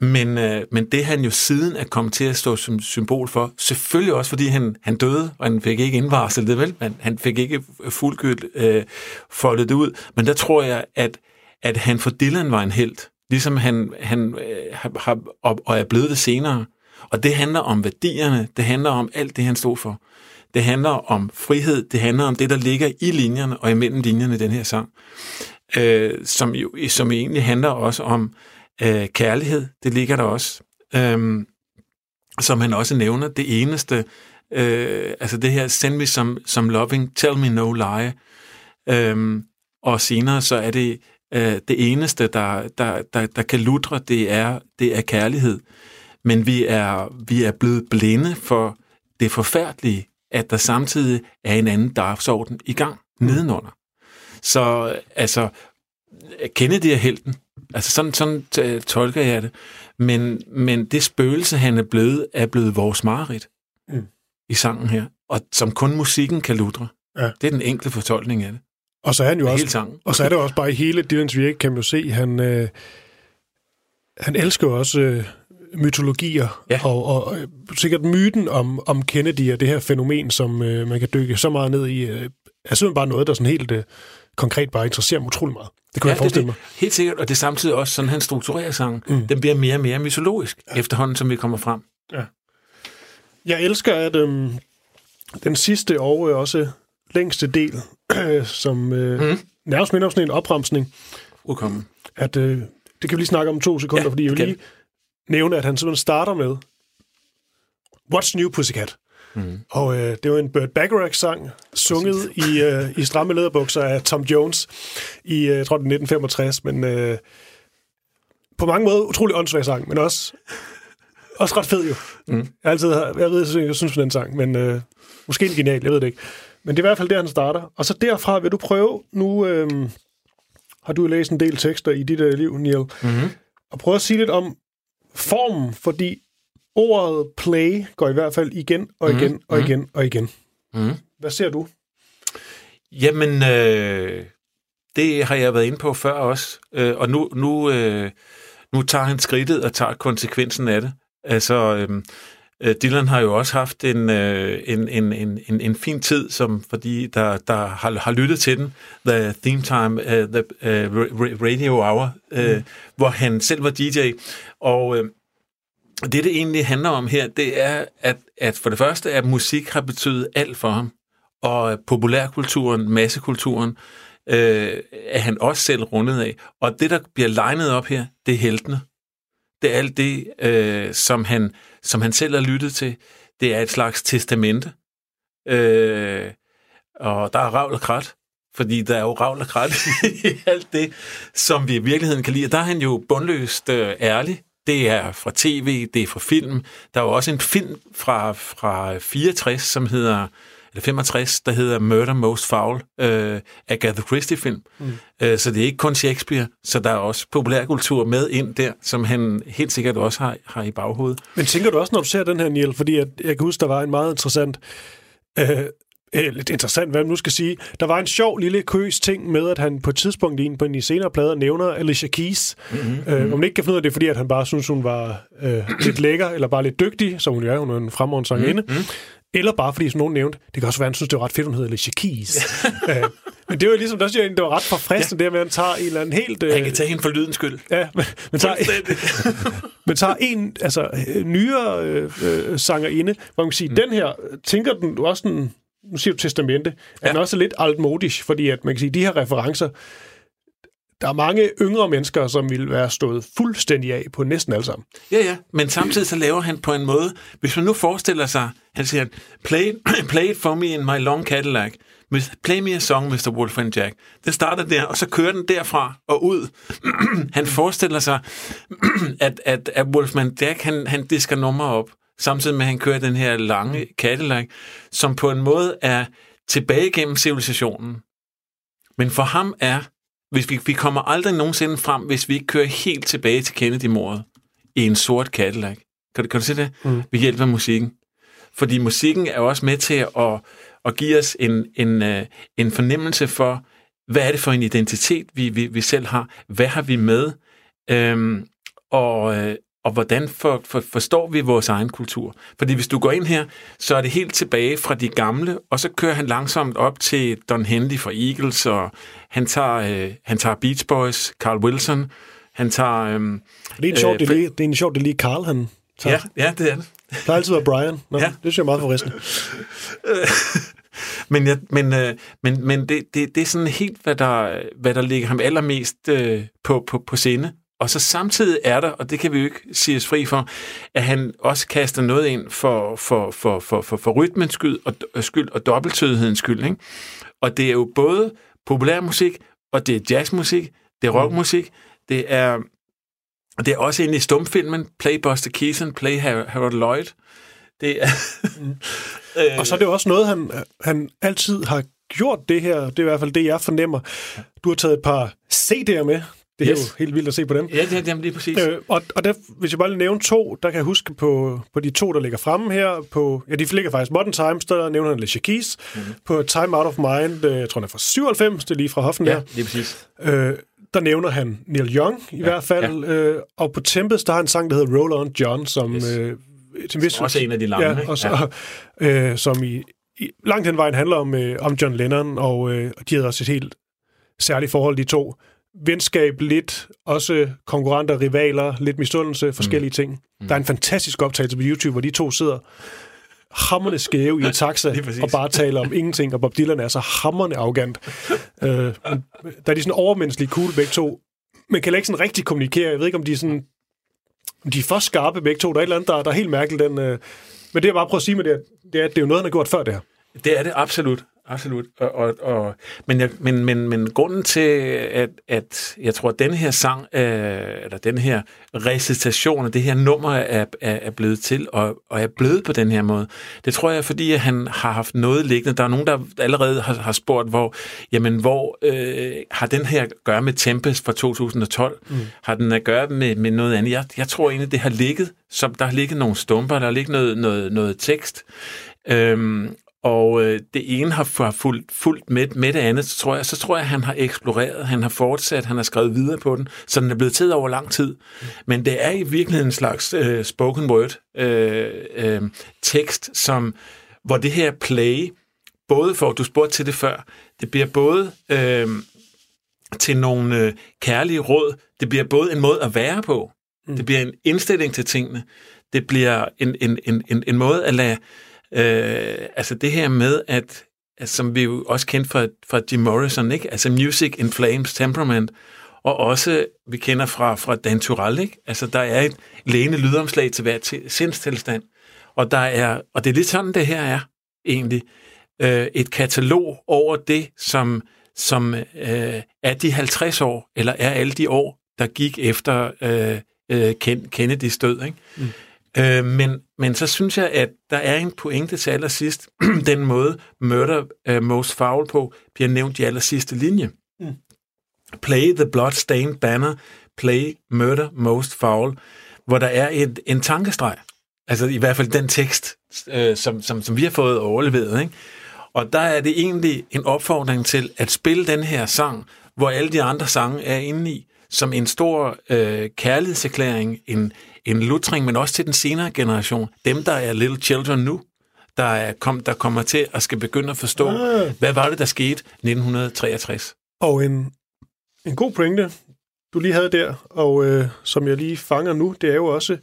men, øh, men det han jo siden er kommet til at stå som symbol for, selvfølgelig også fordi han, han døde, og han fik ikke indvarsel det vel, men han fik ikke fuldgyldt øh, foldet det ud. Men der tror jeg, at, at han for Dylan var en held, ligesom han, han øh, har, og, og er blevet det senere. Og det handler om værdierne, det handler om alt det, han stod for. Det handler om frihed, det handler om det, der ligger i linjerne og imellem linjerne i den her sang, øh, som, jo, som egentlig handler også om øh, kærlighed, det ligger der også. Øhm, som han også nævner, det eneste Øh, altså det her, send me some, some loving, tell me no lie. Øhm, og senere så er det øh, det eneste, der, der, der, der kan lutre, det er, det er kærlighed. Men vi er, vi er blevet blinde for det forfærdelige, at der samtidig er en anden dagsorden i gang nedenunder. Så altså, Kennedy er helten. Altså sådan, sådan t- tolker jeg det. Men, men det spøgelse, han er blevet, er blevet vores mareridt Mm. i sangen her. Og som kun musikken kan lutre. Ja. Det er den enkle fortolkning af det. Og så er han jo også sangen. Og så er det også bare i hele Dylans virke, kan man jo se, han, øh, han elsker også øh, mytologier, Ja. og, og øh, sikkert myten om, om Kennedy og det her fænomen, som øh, man kan dykke så meget ned i, øh, er simpelthen bare noget, der sådan helt øh, konkret bare interesserer mig utrolig meget. Det kunne ja, jeg forestille mig. det, Helt sikkert, og det er samtidig også sådan, han strukturerer sangen. Mm. Den bliver mere og mere mytologisk, ja. efterhånden som vi kommer frem. Jeg elsker, at øh, den sidste og øh, også længste del, øh, som øh, mm. nærmest minder om sådan en opremsning, Udkommen. at øh, det kan vi lige snakke om to sekunder, ja, Ja, fordi jeg vil det lige nævne, at han simpelthen starter med What's New Pussycat? Mm. Og øh, det var en Burt Bacharach-sang, sunget i, øh, i stramme læderbukser af Tom Jones i, øh, jeg tror, det er 1965, men øh, på mange måder utrolig åndssvag sang, men også, også ret fed jo. Mm. Jeg, altid, jeg ved, jeg synes for den sang, men øh, måske en genial, jeg ved det ikke. Men det er i hvert fald der, han starter. Og så derfra vil du prøve, nu øh, har du læst en del tekster i dit øh, liv, Neil, Mm-hmm. og prøve at sige lidt om formen, fordi ordet play går i hvert fald igen og igen mm. og igen og igen. Mm. Hvad ser du? Jamen, øh, det har jeg været inde på før også. Øh, og nu, nu, øh, nu tager han skridtet og tager konsekvensen af det. Altså, øh, øh, Dylan har jo også haft en, øh, en, en, en, en, en fin tid, som fordi der, der har, har lyttet til den, The Theme Time, uh, The uh, ra- Radio Hour, øh, mm. hvor han selv var DJ. Og øh, det, det egentlig handler om her, det er, at, at for det første, at musik har betydet alt for ham og populærkulturen, massekulturen, øh, er han også selv rundet af. Og det, der bliver legnet op her, det er heltene. Det er alt det, øh, som, han, som han selv har lyttet til. Det er et slags testamente. Øh, og der er ravl og krat, fordi der er jo ravl og krat i alt det, som vi i virkeligheden kan lide. Og der er han jo bundløst øh, ærlig. Det er fra tv, det er fra film. Der er jo også en film fra, fra 64, som hedder eller 65, der hedder Murder Most Foul, øh, Agatha Christie-film. Mm. Øh, så det er ikke kun Shakespeare, så der er også populærkultur med ind der, som han helt sikkert også har, har i baghovedet. Men tænker du også, når du ser den her, Niel, fordi at, jeg kan huske, der var en meget interessant, øh, øh, lidt interessant, hvad man nu skal sige, der var en sjov lille køs ting med, at han på et tidspunkt i en på en af de senere plader nævner Alicia Keys. Mm-hmm. Øh, om man ikke kan finde ud af det, fordi at han bare synes, hun var øh, lidt lækker, eller bare lidt dygtig, som hun jo er, hun er en fremragende sangerinde. Mm-hmm. Eller bare fordi, som nogen nævnte, det kan også være, at han synes, det var ret fedt, hun hedder Alicia Keys. øh, men det var jo ligesom, der synes jeg, det var ret forfriskende, ja. det med, at han tager en eller anden helt... Øh, Han kan tage hende for lydens skyld. Ja, men, men tager, men tager en altså, øh, nyere øh, øh, sangerinde, hvor man kan sige, mm. den her, tænker den du også den, nu siger du testamente, er Ja. den også lidt altmodisk, fordi at man kan sige, de her referencer, der er mange yngre mennesker, som ville være stået fuldstændig af på næsten alle sammen. Ja, ja, men samtidig så laver han på en måde, hvis man nu forestiller sig, han siger, play, play it for me in my long Cadillac, play me a song, Mr. Wolf and Jack. Den starter der, og så kører den derfra og ud. han forestiller sig, at, at, at Wolfman Jack, han, han disker numre op, samtidig med, at han kører den her lange Cadillac, som på en måde er tilbage gennem civilisationen. Men for ham er, hvis vi, vi kommer aldrig nogensinde frem, hvis vi ikke kører helt tilbage til Kennedy-mordet i en sort Cadillac. Kan du, kan du se det? Mm. Ved hjælp af musikken. Fordi musikken er også med til at, at give os en, en, øh, en fornemmelse for, hvad er det for en identitet, vi, vi, vi selv har? Hvad har vi med? Øhm, og, øh, og hvordan for, for, forstår vi vores egen kultur? Fordi hvis du går ind her, så er det helt tilbage fra de gamle, og så kører han langsomt op til Don Henley fra Eagles, og han tager, øh, han tager Beach Boys, Carl Wilson, han tager... Øh, Det er en sjovt, Øh, det, lige, det er en sjovt, det lige Carl, han tager. ja, ja, det er det. Det har altid været Brian. Nå, ja. Ja. Det synes jeg er meget forristende. Men, jeg, men, øh, men, men det, det, det er sådan helt, hvad der, hvad der ligger ham allermest øh, på, på, på scene. Og så samtidig er der, og det kan vi jo ikke sige os fri for, at han også kaster noget ind for, for, for, for, for, for rytmens skyld og, skyld og dobbeltødighedens skyld. Ikke? Og det er jo både populærmusik, og det er jazzmusik, det er rockmusik, det er, det er også inde i stumfilmen, Play Buster Keaton, Play Harold Lloyd. Det er, mm. og så er det jo også noget, han, han altid har gjort det her. Det er i hvert fald det, jeg fornemmer. Du har taget et par CD'er med. Det er yes. jo helt vildt at se på dem. Ja, det er lige præcis. Øh, og og der, hvis jeg bare lige nævne to, der kan jeg huske på, på de to, der ligger fremme her. På, ja, de ligger faktisk Modern Times, der nævner han Alicia Keys. Mm-hmm. På Time Out of Mind, øh, jeg tror, han er fra 97, det er lige fra Hoffen ja, her. lige præcis. Øh, der nævner han Neil Young i ja, hvert fald. Ja. Øh, og på Tempest, der har han en sang, der hedder Roll On John, som... Yes. Øh, til vis, også en af de lange, ja, og så, ja. øh, som i, i langt hen vejen handler om, øh, om John Lennon, og øh, de havde også et helt særligt forhold, de to venskab lidt, også konkurrenter, rivaler, lidt misundelse, forskellige mm. ting. Mm. Der er en fantastisk optagelse på YouTube, hvor de to sidder hammerne skæve i en taxa og bare taler om ingenting, og Bob Dylan er så hammerne arrogant. øh, der er de sådan overmenneskelige cool begge to, men kan ikke sådan rigtig kommunikere. Jeg ved ikke, om de er sådan... De er for skarpe begge to. Der er et eller andet, der, der er helt mærkeligt. Den, øh, men det, jeg bare prøver at sige med det, det er, at det er jo noget, han har gjort før det her. Det er det absolut. Absolut. Og, og, og, men, jeg, men, men, men grunden til, at, at jeg tror, at den her sang, øh, eller den her recitation af det her nummer er, er, er blevet til, og, og er blevet på den her måde, det tror jeg, fordi han har haft noget liggende. Der er nogen, der allerede har, har spurgt, hvor, jamen, hvor øh, har den her at gøre med Tempest fra 2012? Mm. Har den at gøre med, med noget andet? Jeg, jeg tror egentlig, det har ligget, som der har ligget nogle stumper, der har ligget noget, noget, noget tekst, Øhm, og øh, det ene har fulgt, fulgt med, med det andet, så tror, jeg, så tror jeg, at han har eksploreret, han har fortsat, han har skrevet videre på den, så den er blevet tid over lang tid. Men det er i virkeligheden en slags øh, spoken word øh, øh, tekst, som, hvor det her play, både for, du spurgte til det før, det bliver både øh, til nogle øh, kærlige råd, det bliver både en måde at være på, mm. det bliver en indstilling til tingene, det bliver en, en, en, en, en måde at lade Øh, altså det her med, at, at som vi jo også kendte fra, fra Jim Morrison, ikke? altså Music in Flames Temperament, og også vi kender fra, fra Dan Turell, ikke? altså der er et lægende lydomslag til hver t- sindstilstand, og, der er, og det er lidt sådan, det her er egentlig, øh, et katalog over det, som, som øh, er de 50 år, eller er alle de år, der gik efter øh, øh, Kennedys død. Ikke? Mm. Øh, men, men så synes jeg, at der er en pointe til allersidst. Den måde Murder uh, Most Foul på bliver nævnt i allersidste linje. Mm. Play the blood-stained banner, play Murder Most Foul, hvor der er et, en tankestreg. Altså i hvert fald den tekst, øh, som, som, som vi har fået overleveret. Ikke? Og der er det egentlig en opfordring til at spille den her sang, hvor alle de andre sange er inde i, som en stor øh, kærlighedserklæring, en, en lutring, men også til den senere generation. Dem, der er little children nu, der, er, kom, der kommer til at skal begynde at forstå, ah. hvad var det, der skete 1963. Og en, en god pointe, du lige havde der, og øh, som jeg lige fanger nu, det er jo også,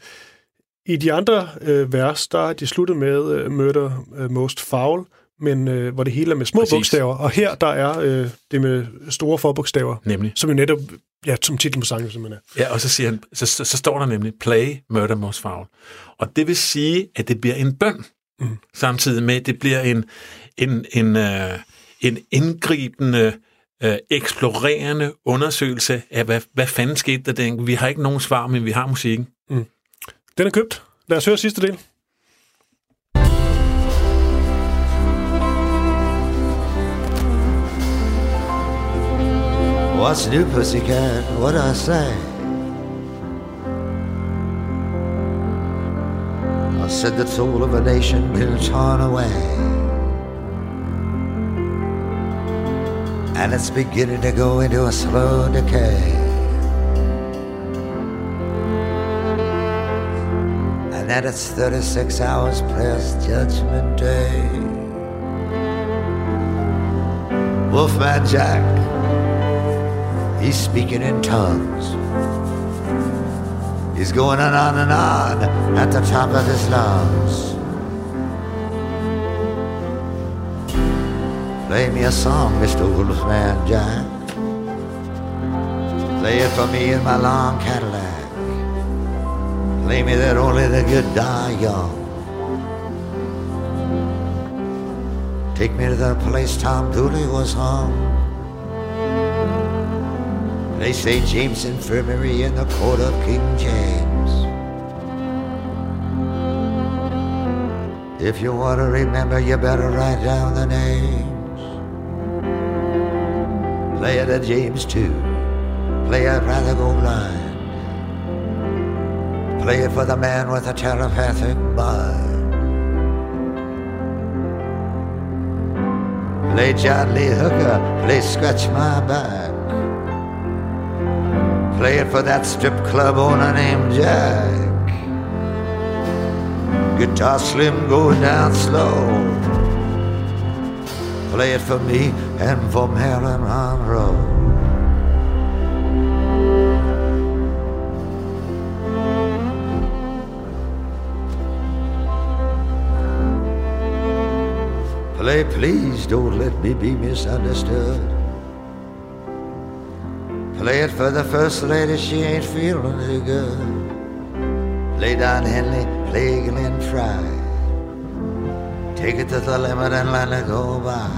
i de andre øh, vers, der er de sluttet med øh, Murder øh, Most Foul, men øh, hvor det hele er med små Præcis. bogstaver. Og her, der er øh, det med store forbogstaver. Nemlig. Som jo netop, ja, som titlen på sangen simpelthen er. Ja, og så, siger han, så, så, så står der nemlig, play murder most foul. Og det vil sige, at det bliver en bøn, mm. samtidig med, at det bliver en, en, en, øh, en indgribende, øh, eksplorerende undersøgelse af, hvad, hvad fanden skete der Vi har ikke nogen svar, men vi har musikken. Mm. Den er købt. Lad os høre sidste del. What's new, pussycat? What I say? I said the soul of a nation will turn away. And it's beginning to go into a slow decay. And that it's 36 hours past Judgment Day. Wolfman Jack He's speaking in tongues. He's going on and on and on at the top of his lungs. Play me a song, Mr. Wolfman Jack. Play it for me in my long Cadillac. Play me that only the good die young. Take me to the place Tom Dooley was hung. Play say James Infirmary in the court of King James. If you want to remember, you better write down the names. Play it at James too. Play I'd rather go blind. Play it for the man with a telepathic mind. Play John Lee Hooker, play Scratch My Back. Play it for that strip club owner named Jack. Guitar slim going down slow. Play it for me and for Marilyn Monroe. Play, please don't let me be misunderstood. Play it for the first lady, she ain't feeling too good. Play Don Henley, play Glenn Fry. Take it to the limit and let it go by.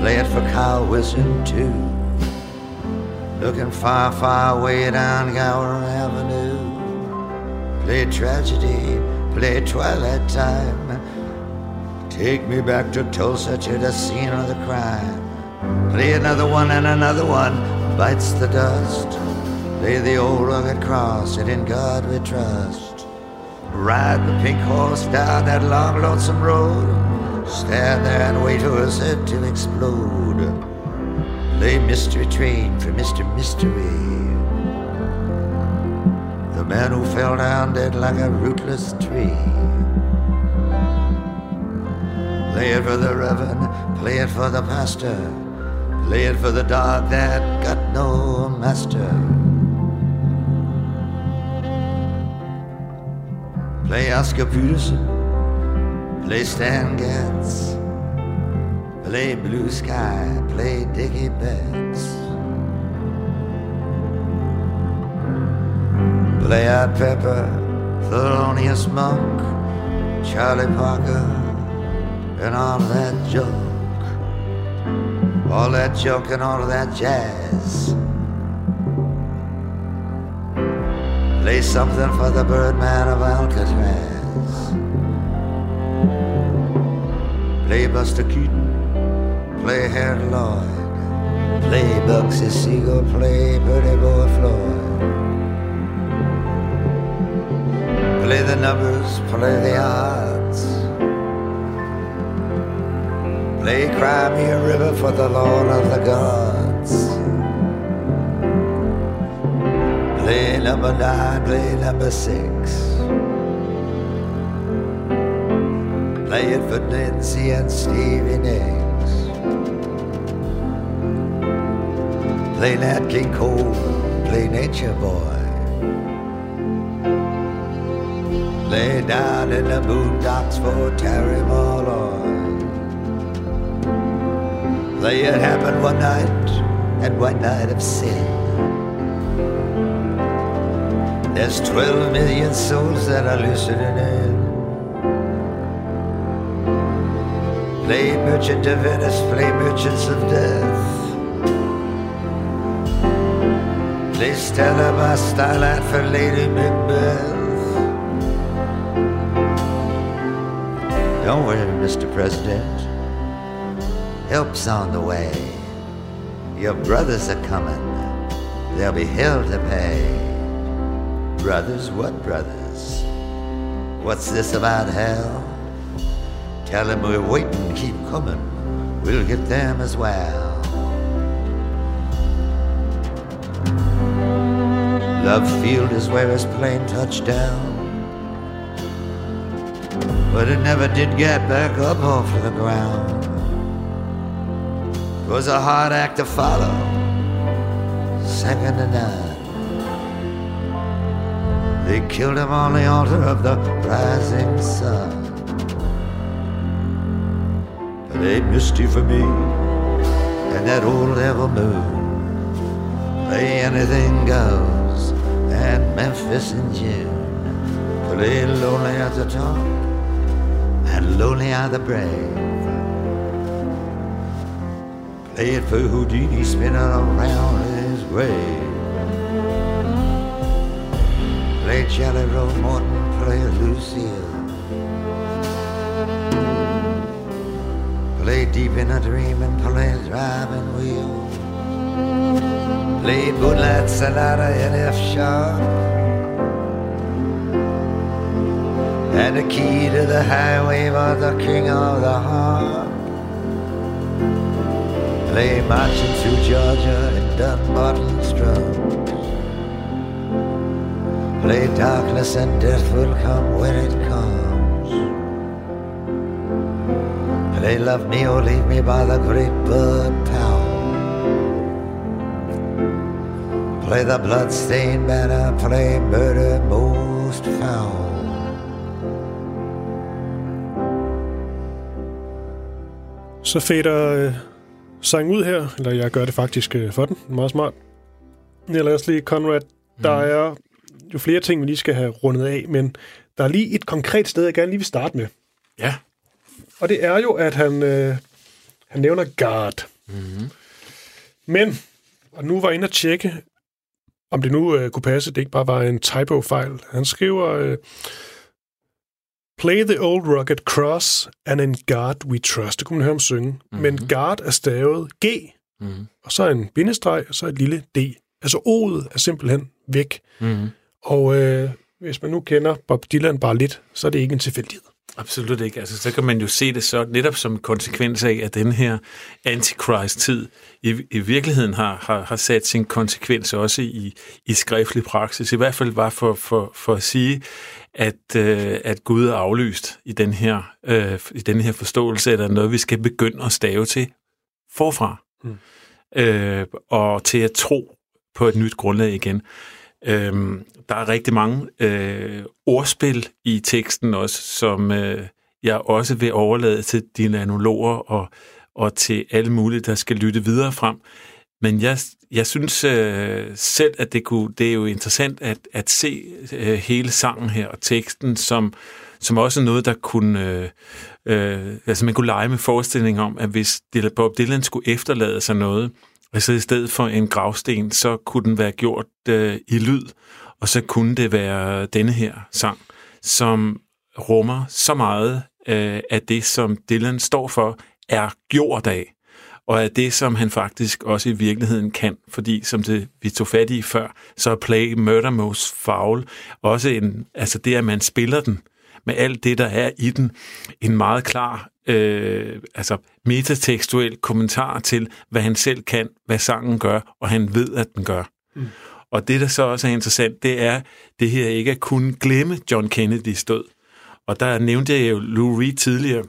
Play it for Kyle Wilson too. Looking far, far way down Gower Avenue. Play tragedy, play twilight time. Take me back to Tulsa to the scene of the crime. Play another one and another one bites the dust. Play the old rugged cross and in God we trust. Ride the pink horse down that long lonesome road. Stand there and wait for his head to explode. Play mystery train for Mr. Mystery. The man who fell down dead like a rootless tree. Play it for the reverend, play it for the pastor, play it for the dog that got no master. Play Oscar Peterson, play Stan Getz, play Blue Sky, play Dickie Betts. Play Out Pepper, Thelonious Monk, Charlie Parker, and all that junk. All that junk and all of that jazz. Play something for the Birdman of Alcatraz. Play Buster Keaton, play Harold Lloyd, play Bugsy Siegel, play Pretty Boy Floyd. Play the numbers, play the odds. Play Cry Me a River for the Lord of the Gods. Play number nine, play number six. Play it for Nancy and Stevie Nicks. Play Nat King Cole, play Nature Boy. Play down in the boondocks for Terry Malloy. Play it happened one night and one night of sin. There's 12 million souls that are listening in. Play Merchant of Venice, play Merchants of Death. Play Stella by Starlight for Lady Macbeth. Don't worry, Mr. President. Help's on the way. Your brothers are coming. There'll be hell to pay. Brothers, what brothers? What's this about hell? Tell them we're waiting, keep coming. We'll get them as well. Love Field is where his plane touched down. But it never did get back up off the ground. It was a hard act to follow, second to none. They killed him on the altar of the rising sun. But ain't misty for me and that old devil moon. Play anything goes at Memphis in June. Play lonely at the top and lonely are the brave. Play it for Houdini spinning around his grave. Play Jelly Roll Morton, play Lucille. Play deep in a dream and play driving wheel. Play Moonlight Sonata in F sharp. And the key to the highway was the king of the harp. Play marching through Georgia in Dunbarton drums. Play darkness and death will come when it comes. Play love me or leave me by the great bird power. Play the bloodstained banner, play murder most foul. Så fader sang ud her, eller jeg gør det faktisk øh, for den. Meget smart. Jeg lader os lige, Conrad. Der Mhm. er jo flere ting, vi lige skal have rundet af, men der er lige et konkret sted, jeg gerne lige vil starte med. Ja. Og det er jo, at han, øh, han nævner guard. Mm-hmm. Men, og nu var jeg inde og tjekke, om det nu øh, kunne passe, det ikke bare var en typo-fejl. Han skriver, øh, Play the old rugged cross, and in God we trust. Det kunne man høre om synge. Mm-hmm. Men guard er stavet G, Mm-hmm. og så en bindestreg, og så et lille D. Altså O'et er simpelthen væk. Mm-hmm. Og øh, hvis man nu kender Bob Dylan bare lidt, så er det ikke en tilfældighed. Absolut ikke. Altså, så kan man jo se det så netop som en konsekvens af, at den her antichrist-tid i, i virkeligheden har, har, har sat sin konsekvens også i, i skriftlig praksis. I hvert fald var for, for, for at sige, at, øh, at Gud er aflyst i den, her, øh, i den her forståelse, at der er noget, vi skal begynde at stave til forfra. Mm. Øh, og til at tro på et nyt grundlag igen. Øhm, der er rigtig mange øh, ordspil i teksten også, som øh, jeg også vil overlade til dine analoger og, og til alle mulige, der skal lytte videre frem. Men jeg, jeg synes øh, selv, at det, kunne, det er jo interessant at, at se øh, hele sangen her og teksten som, som også noget, der kunne... Øh, øh, altså man kunne lege med forestilling om, at hvis Bob Dylan skulle efterlade sig noget, Altså i stedet for en gravsten, så kunne den være gjort øh, i lyd, og så kunne det være denne her sang, som rummer så meget øh, af det, som Dylan står for, er gjort af, og er det, som han faktisk også i virkeligheden kan, fordi som det, vi tog fat i før, så er Play Murder Most Foul også en, altså det, at man spiller den, med alt det, der er i den, en meget klar øh, altså metatekstuel kommentar til, hvad han selv kan, hvad sangen gør, og han ved, at den gør. Mm. Og det, der så også er interessant, det er det her ikke at kunne glemme John Kennedys død. Og der nævnte jeg jo Lou Reed tidligere,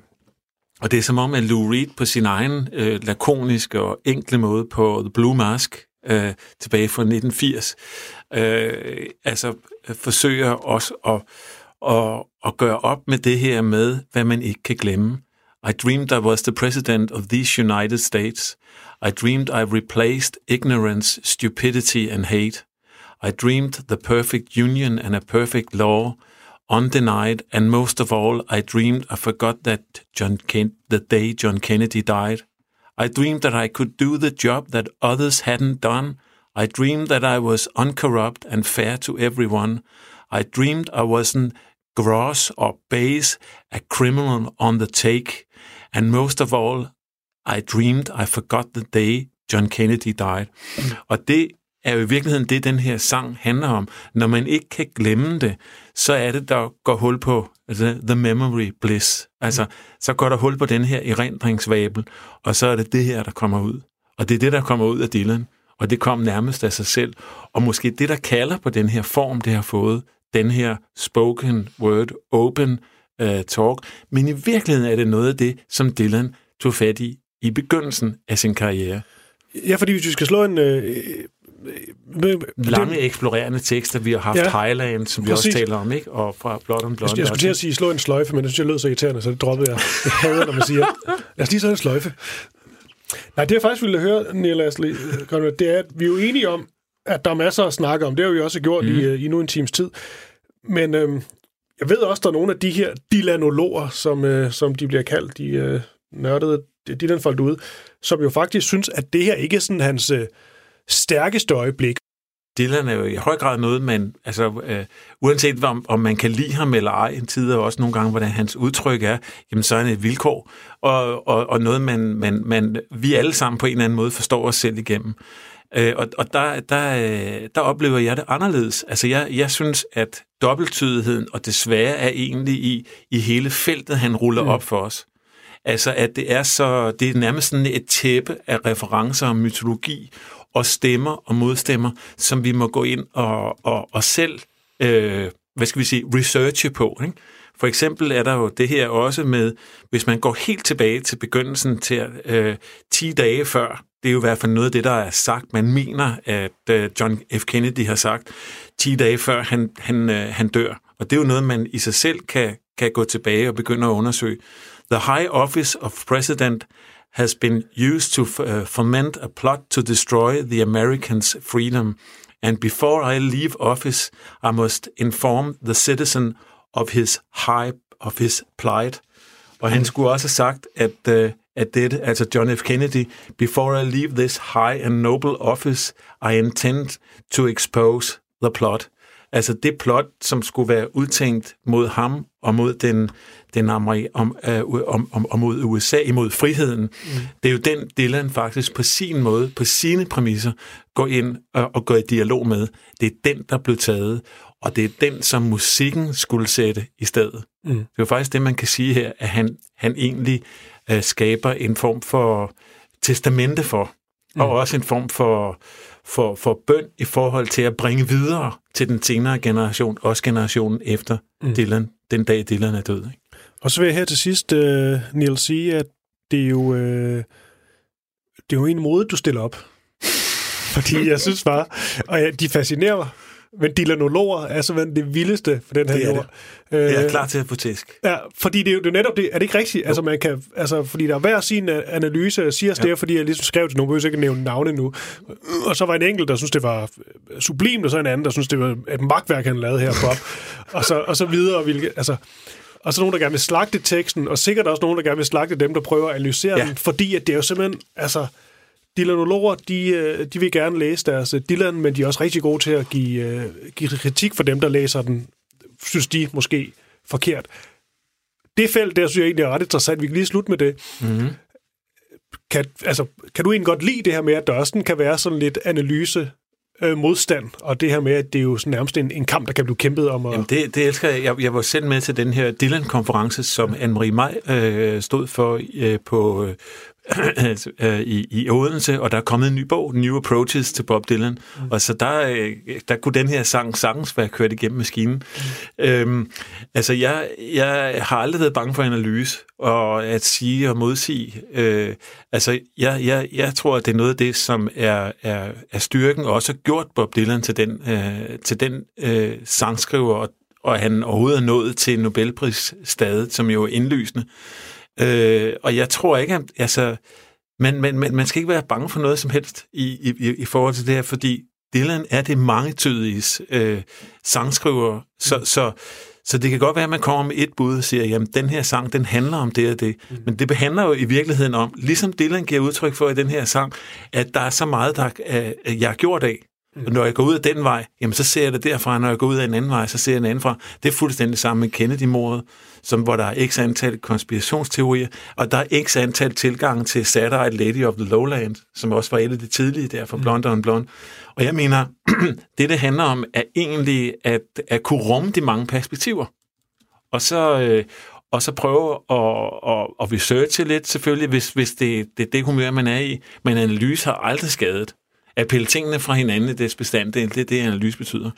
og det er som om, at Lou Reed på sin egen øh, lakoniske og enkle måde på The Blue Mask øh, tilbage fra 1980, øh, altså øh, forsøger også at at, at gøre op med det her med, hvad man ikke kan glemme. I dreamed I was the president of these United States. I dreamed I replaced ignorance, stupidity and hate. I dreamed the perfect union and a perfect law, undenied, and most of all, I dreamed I forgot that John Ken- the day John Kennedy died. I dreamed that I could do the job that others hadn't done. I dreamed that I was uncorrupt and fair to everyone. I dreamed I wasn't gross or base, a criminal on the take. And most of all, I dreamed I forgot the day John Kennedy died. Og det er jo i virkeligheden det, den her sang handler om. Når man ikke kan glemme det, så er det, der går hul på the, the memory bliss. Altså, så går der hul på den her erindringsvabel, og så er det det her, der kommer ud. Og det er det, der kommer ud af Dylan. Og det kom nærmest af sig selv. Og måske det, der kalder på den her form, det har fået, den her spoken word, open uh, talk. Men i virkeligheden er det noget af det, som Dylan tog fat i i begyndelsen af sin karriere. Ja, fordi hvis vi skal slå en... Øh, øh, Lange eksplorerende tekster, vi har haft Ja, Highland, som vi præcis. også taler om, ikke? og fra Blood on Blood. Jeg, jeg skulle til at sige slå en sløjfe, men det synes jeg lød så irriterende, så det droppede jeg. Jeg hader, når man siger, lad os lige slå en sløjfe. Nej, det jeg faktisk ville høre, Neil Astley, Conrad, det er, at vi er jo enige om, at der er masser at snakke om. Det har vi også gjort mm. i, øh, i nu en times tid. Men øh, jeg ved også, der er nogle af de her dilanologer, som, øh, som de bliver kaldt, de øh, nørdede Dylan-folk ud, som jo faktisk synes, at det her ikke er sådan hans øh, stærkeste øjeblik. Dylan er jo i høj grad noget, man, altså, øh, uanset om, om man kan lide ham eller ej, en tid og også nogle gange, hvordan hans udtryk er, jamen så er han et vilkår, og, og, og noget, man, man, man, vi alle sammen på en eller anden måde forstår os selv igennem. Øh, og og der, der, øh, der oplever jeg det anderledes. Altså jeg, jeg synes, at dobbelttydigheden og det svære er egentlig i, i hele feltet, han ruller mm. op for os. Altså at det er så, det er nærmest sådan et tæppe af referencer og mytologi og stemmer og modstemmer, som vi må gå ind og, og, og selv, øh, hvad skal vi sige, researche på. Ikke? For eksempel er der jo det her også med, hvis man går helt tilbage til begyndelsen til øh, 10 dage før, det er jo i hvert fald noget af det, der er sagt. Man mener, at øh, John F. Kennedy har sagt 10 dage før han, han, øh, han dør. Og det er jo noget, man i sig selv kan, kan gå tilbage og begynde at undersøge. The High Office of President has been used to uh, foment a plot to destroy the Americans' freedom. And before I leave office, I must inform the citizen of his high of his plight. Og han skulle også have sagt, at, uh, at det, altså John F. Kennedy, before I leave this high and noble office, I intend to expose the plot. Altså det plot, som skulle være udtænkt mod ham og mod den, den Ameri- om, øh, om, om, om mod USA, imod friheden. Mm. Det er jo den, Dylan faktisk på sin måde, på sine præmisser, går ind og, og går i dialog med. Det er den, der blev taget, og det er den, som musikken skulle sætte i stedet. Mm. Det er jo faktisk det, man kan sige her, at han, han egentlig øh, skaber en form for testamente for, mm. og også en form for, for, for bøn i forhold til at bringe videre til den senere generation, også generationen efter mm. Dylan, den dag Dylan er død. Ikke? Og så vil jeg her til sidst, uh, Neil, sige, at det er jo, uh, det er jo en måde, du stiller op. Fordi jeg synes bare, og ja, de fascinerer men dilanologer er simpelthen det vildeste for den her Det er jord. Jeg er Øh, klar til at få tæsk. Ja, fordi det er jo det er netop det. Er det ikke rigtigt? Altså, man kan, altså, fordi der er hver sin øh, analyse. Jeg siger ja. det, fordi jeg ligesom skrev til nogen, behøver ikke nævne navne nu. Og så var en enkelt, der synes det var øh, sublimt, og så en anden, der synes det var et magtværk, han lavede her på. og, så, og så videre. Hvilke, altså, og så nogen, der gerne vil slagte teksten, og sikkert også nogen, der gerne vil slagte dem, der prøver at analysere. Ja. den, fordi at det er jo simpelthen, altså, Dylanologer, de, øh, de vil gerne læse deres øh, Dylan, men de er også rigtig gode til at give, øh, give kritik for dem, der læser den, synes de måske forkert. Det felt, der synes jeg egentlig er ret interessant. Vi kan lige slutte med det. Mm-hmm. Kan, altså, kan du egentlig godt lide det her med, at der også kan være sådan lidt analyse øh, modstand, og det her med, at det er jo sådan nærmest en, en kamp, der kan blive kæmpet om. At, Jamen det, det elsker jeg. jeg. Jeg var selv med til den her Dylan-konference, som Anne-Marie Maj øh, stod for øh, på, øh, i, i Odense, og der er kommet en ny bog, New Approaches til Bob Dylan. Mm. Og så der, øh, der kunne den her sang sagtens være kørt igennem maskinen. Mm. Øhm, altså, jeg, jeg har aldrig været bange for analyse, og at sige og modsige. Øh, altså, jeg, jeg, jeg tror, at det er noget af det, som er, er, er styrken, og også har gjort Bob Dylan til den, øh, til den øh, sangskriver, og, og han overhovedet er nået til Nobelprisstadet, som jo er indlysende. Øh, og jeg tror ikke, at, altså, men, men, men man skal ikke være bange for noget som helst i, i, i forhold til det her, fordi Dylan er det mangetydige øh, sangskriver, så, så, så det kan godt være, at man kommer med et bud og siger, jamen den her sang, den handler om det og det. Mm. Men det handler jo i virkeligheden om, ligesom Dylan giver udtryk for i den her sang, at der er så meget, der er, jeg har gjort af. Og når jeg går ud af den vej, jamen så ser jeg det derfra. Når jeg går ud af en anden vej, så ser jeg den anden fra. Det er fuldstændig samme med Kennedy-mordet, som, hvor der er x antal konspirationsteorier, og der er x antal tilgange til Satellite Lady of the Lowland, som også var et af de tidlige der fra Blonde on Blonde. Og jeg mener, det det handler om, er egentlig at, at kunne rumme de mange perspektiver. Og så, øh, og så prøve at, at, at researche lidt, selvfølgelig, hvis, hvis det, det er det humør, man er i. Men analyse har aldrig skadet. At pille tingene fra hinanden i dets bestanddel, det er det, analyse betyder.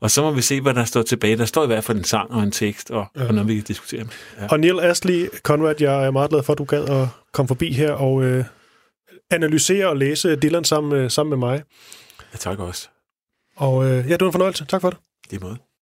Og så må vi se, hvad der står tilbage. Der står i hvert fald en sang og en tekst, og, ja. og noget, vi kan diskutere. Ja. Og Neil Astley, Conrad, jeg er meget glad for, at du gad at komme forbi her og øh, analysere og læse Dylan sammen, øh, sammen med mig. Ja, tak også. Og øh, ja, det var en fornøjelse. Tak for det. Det er måde.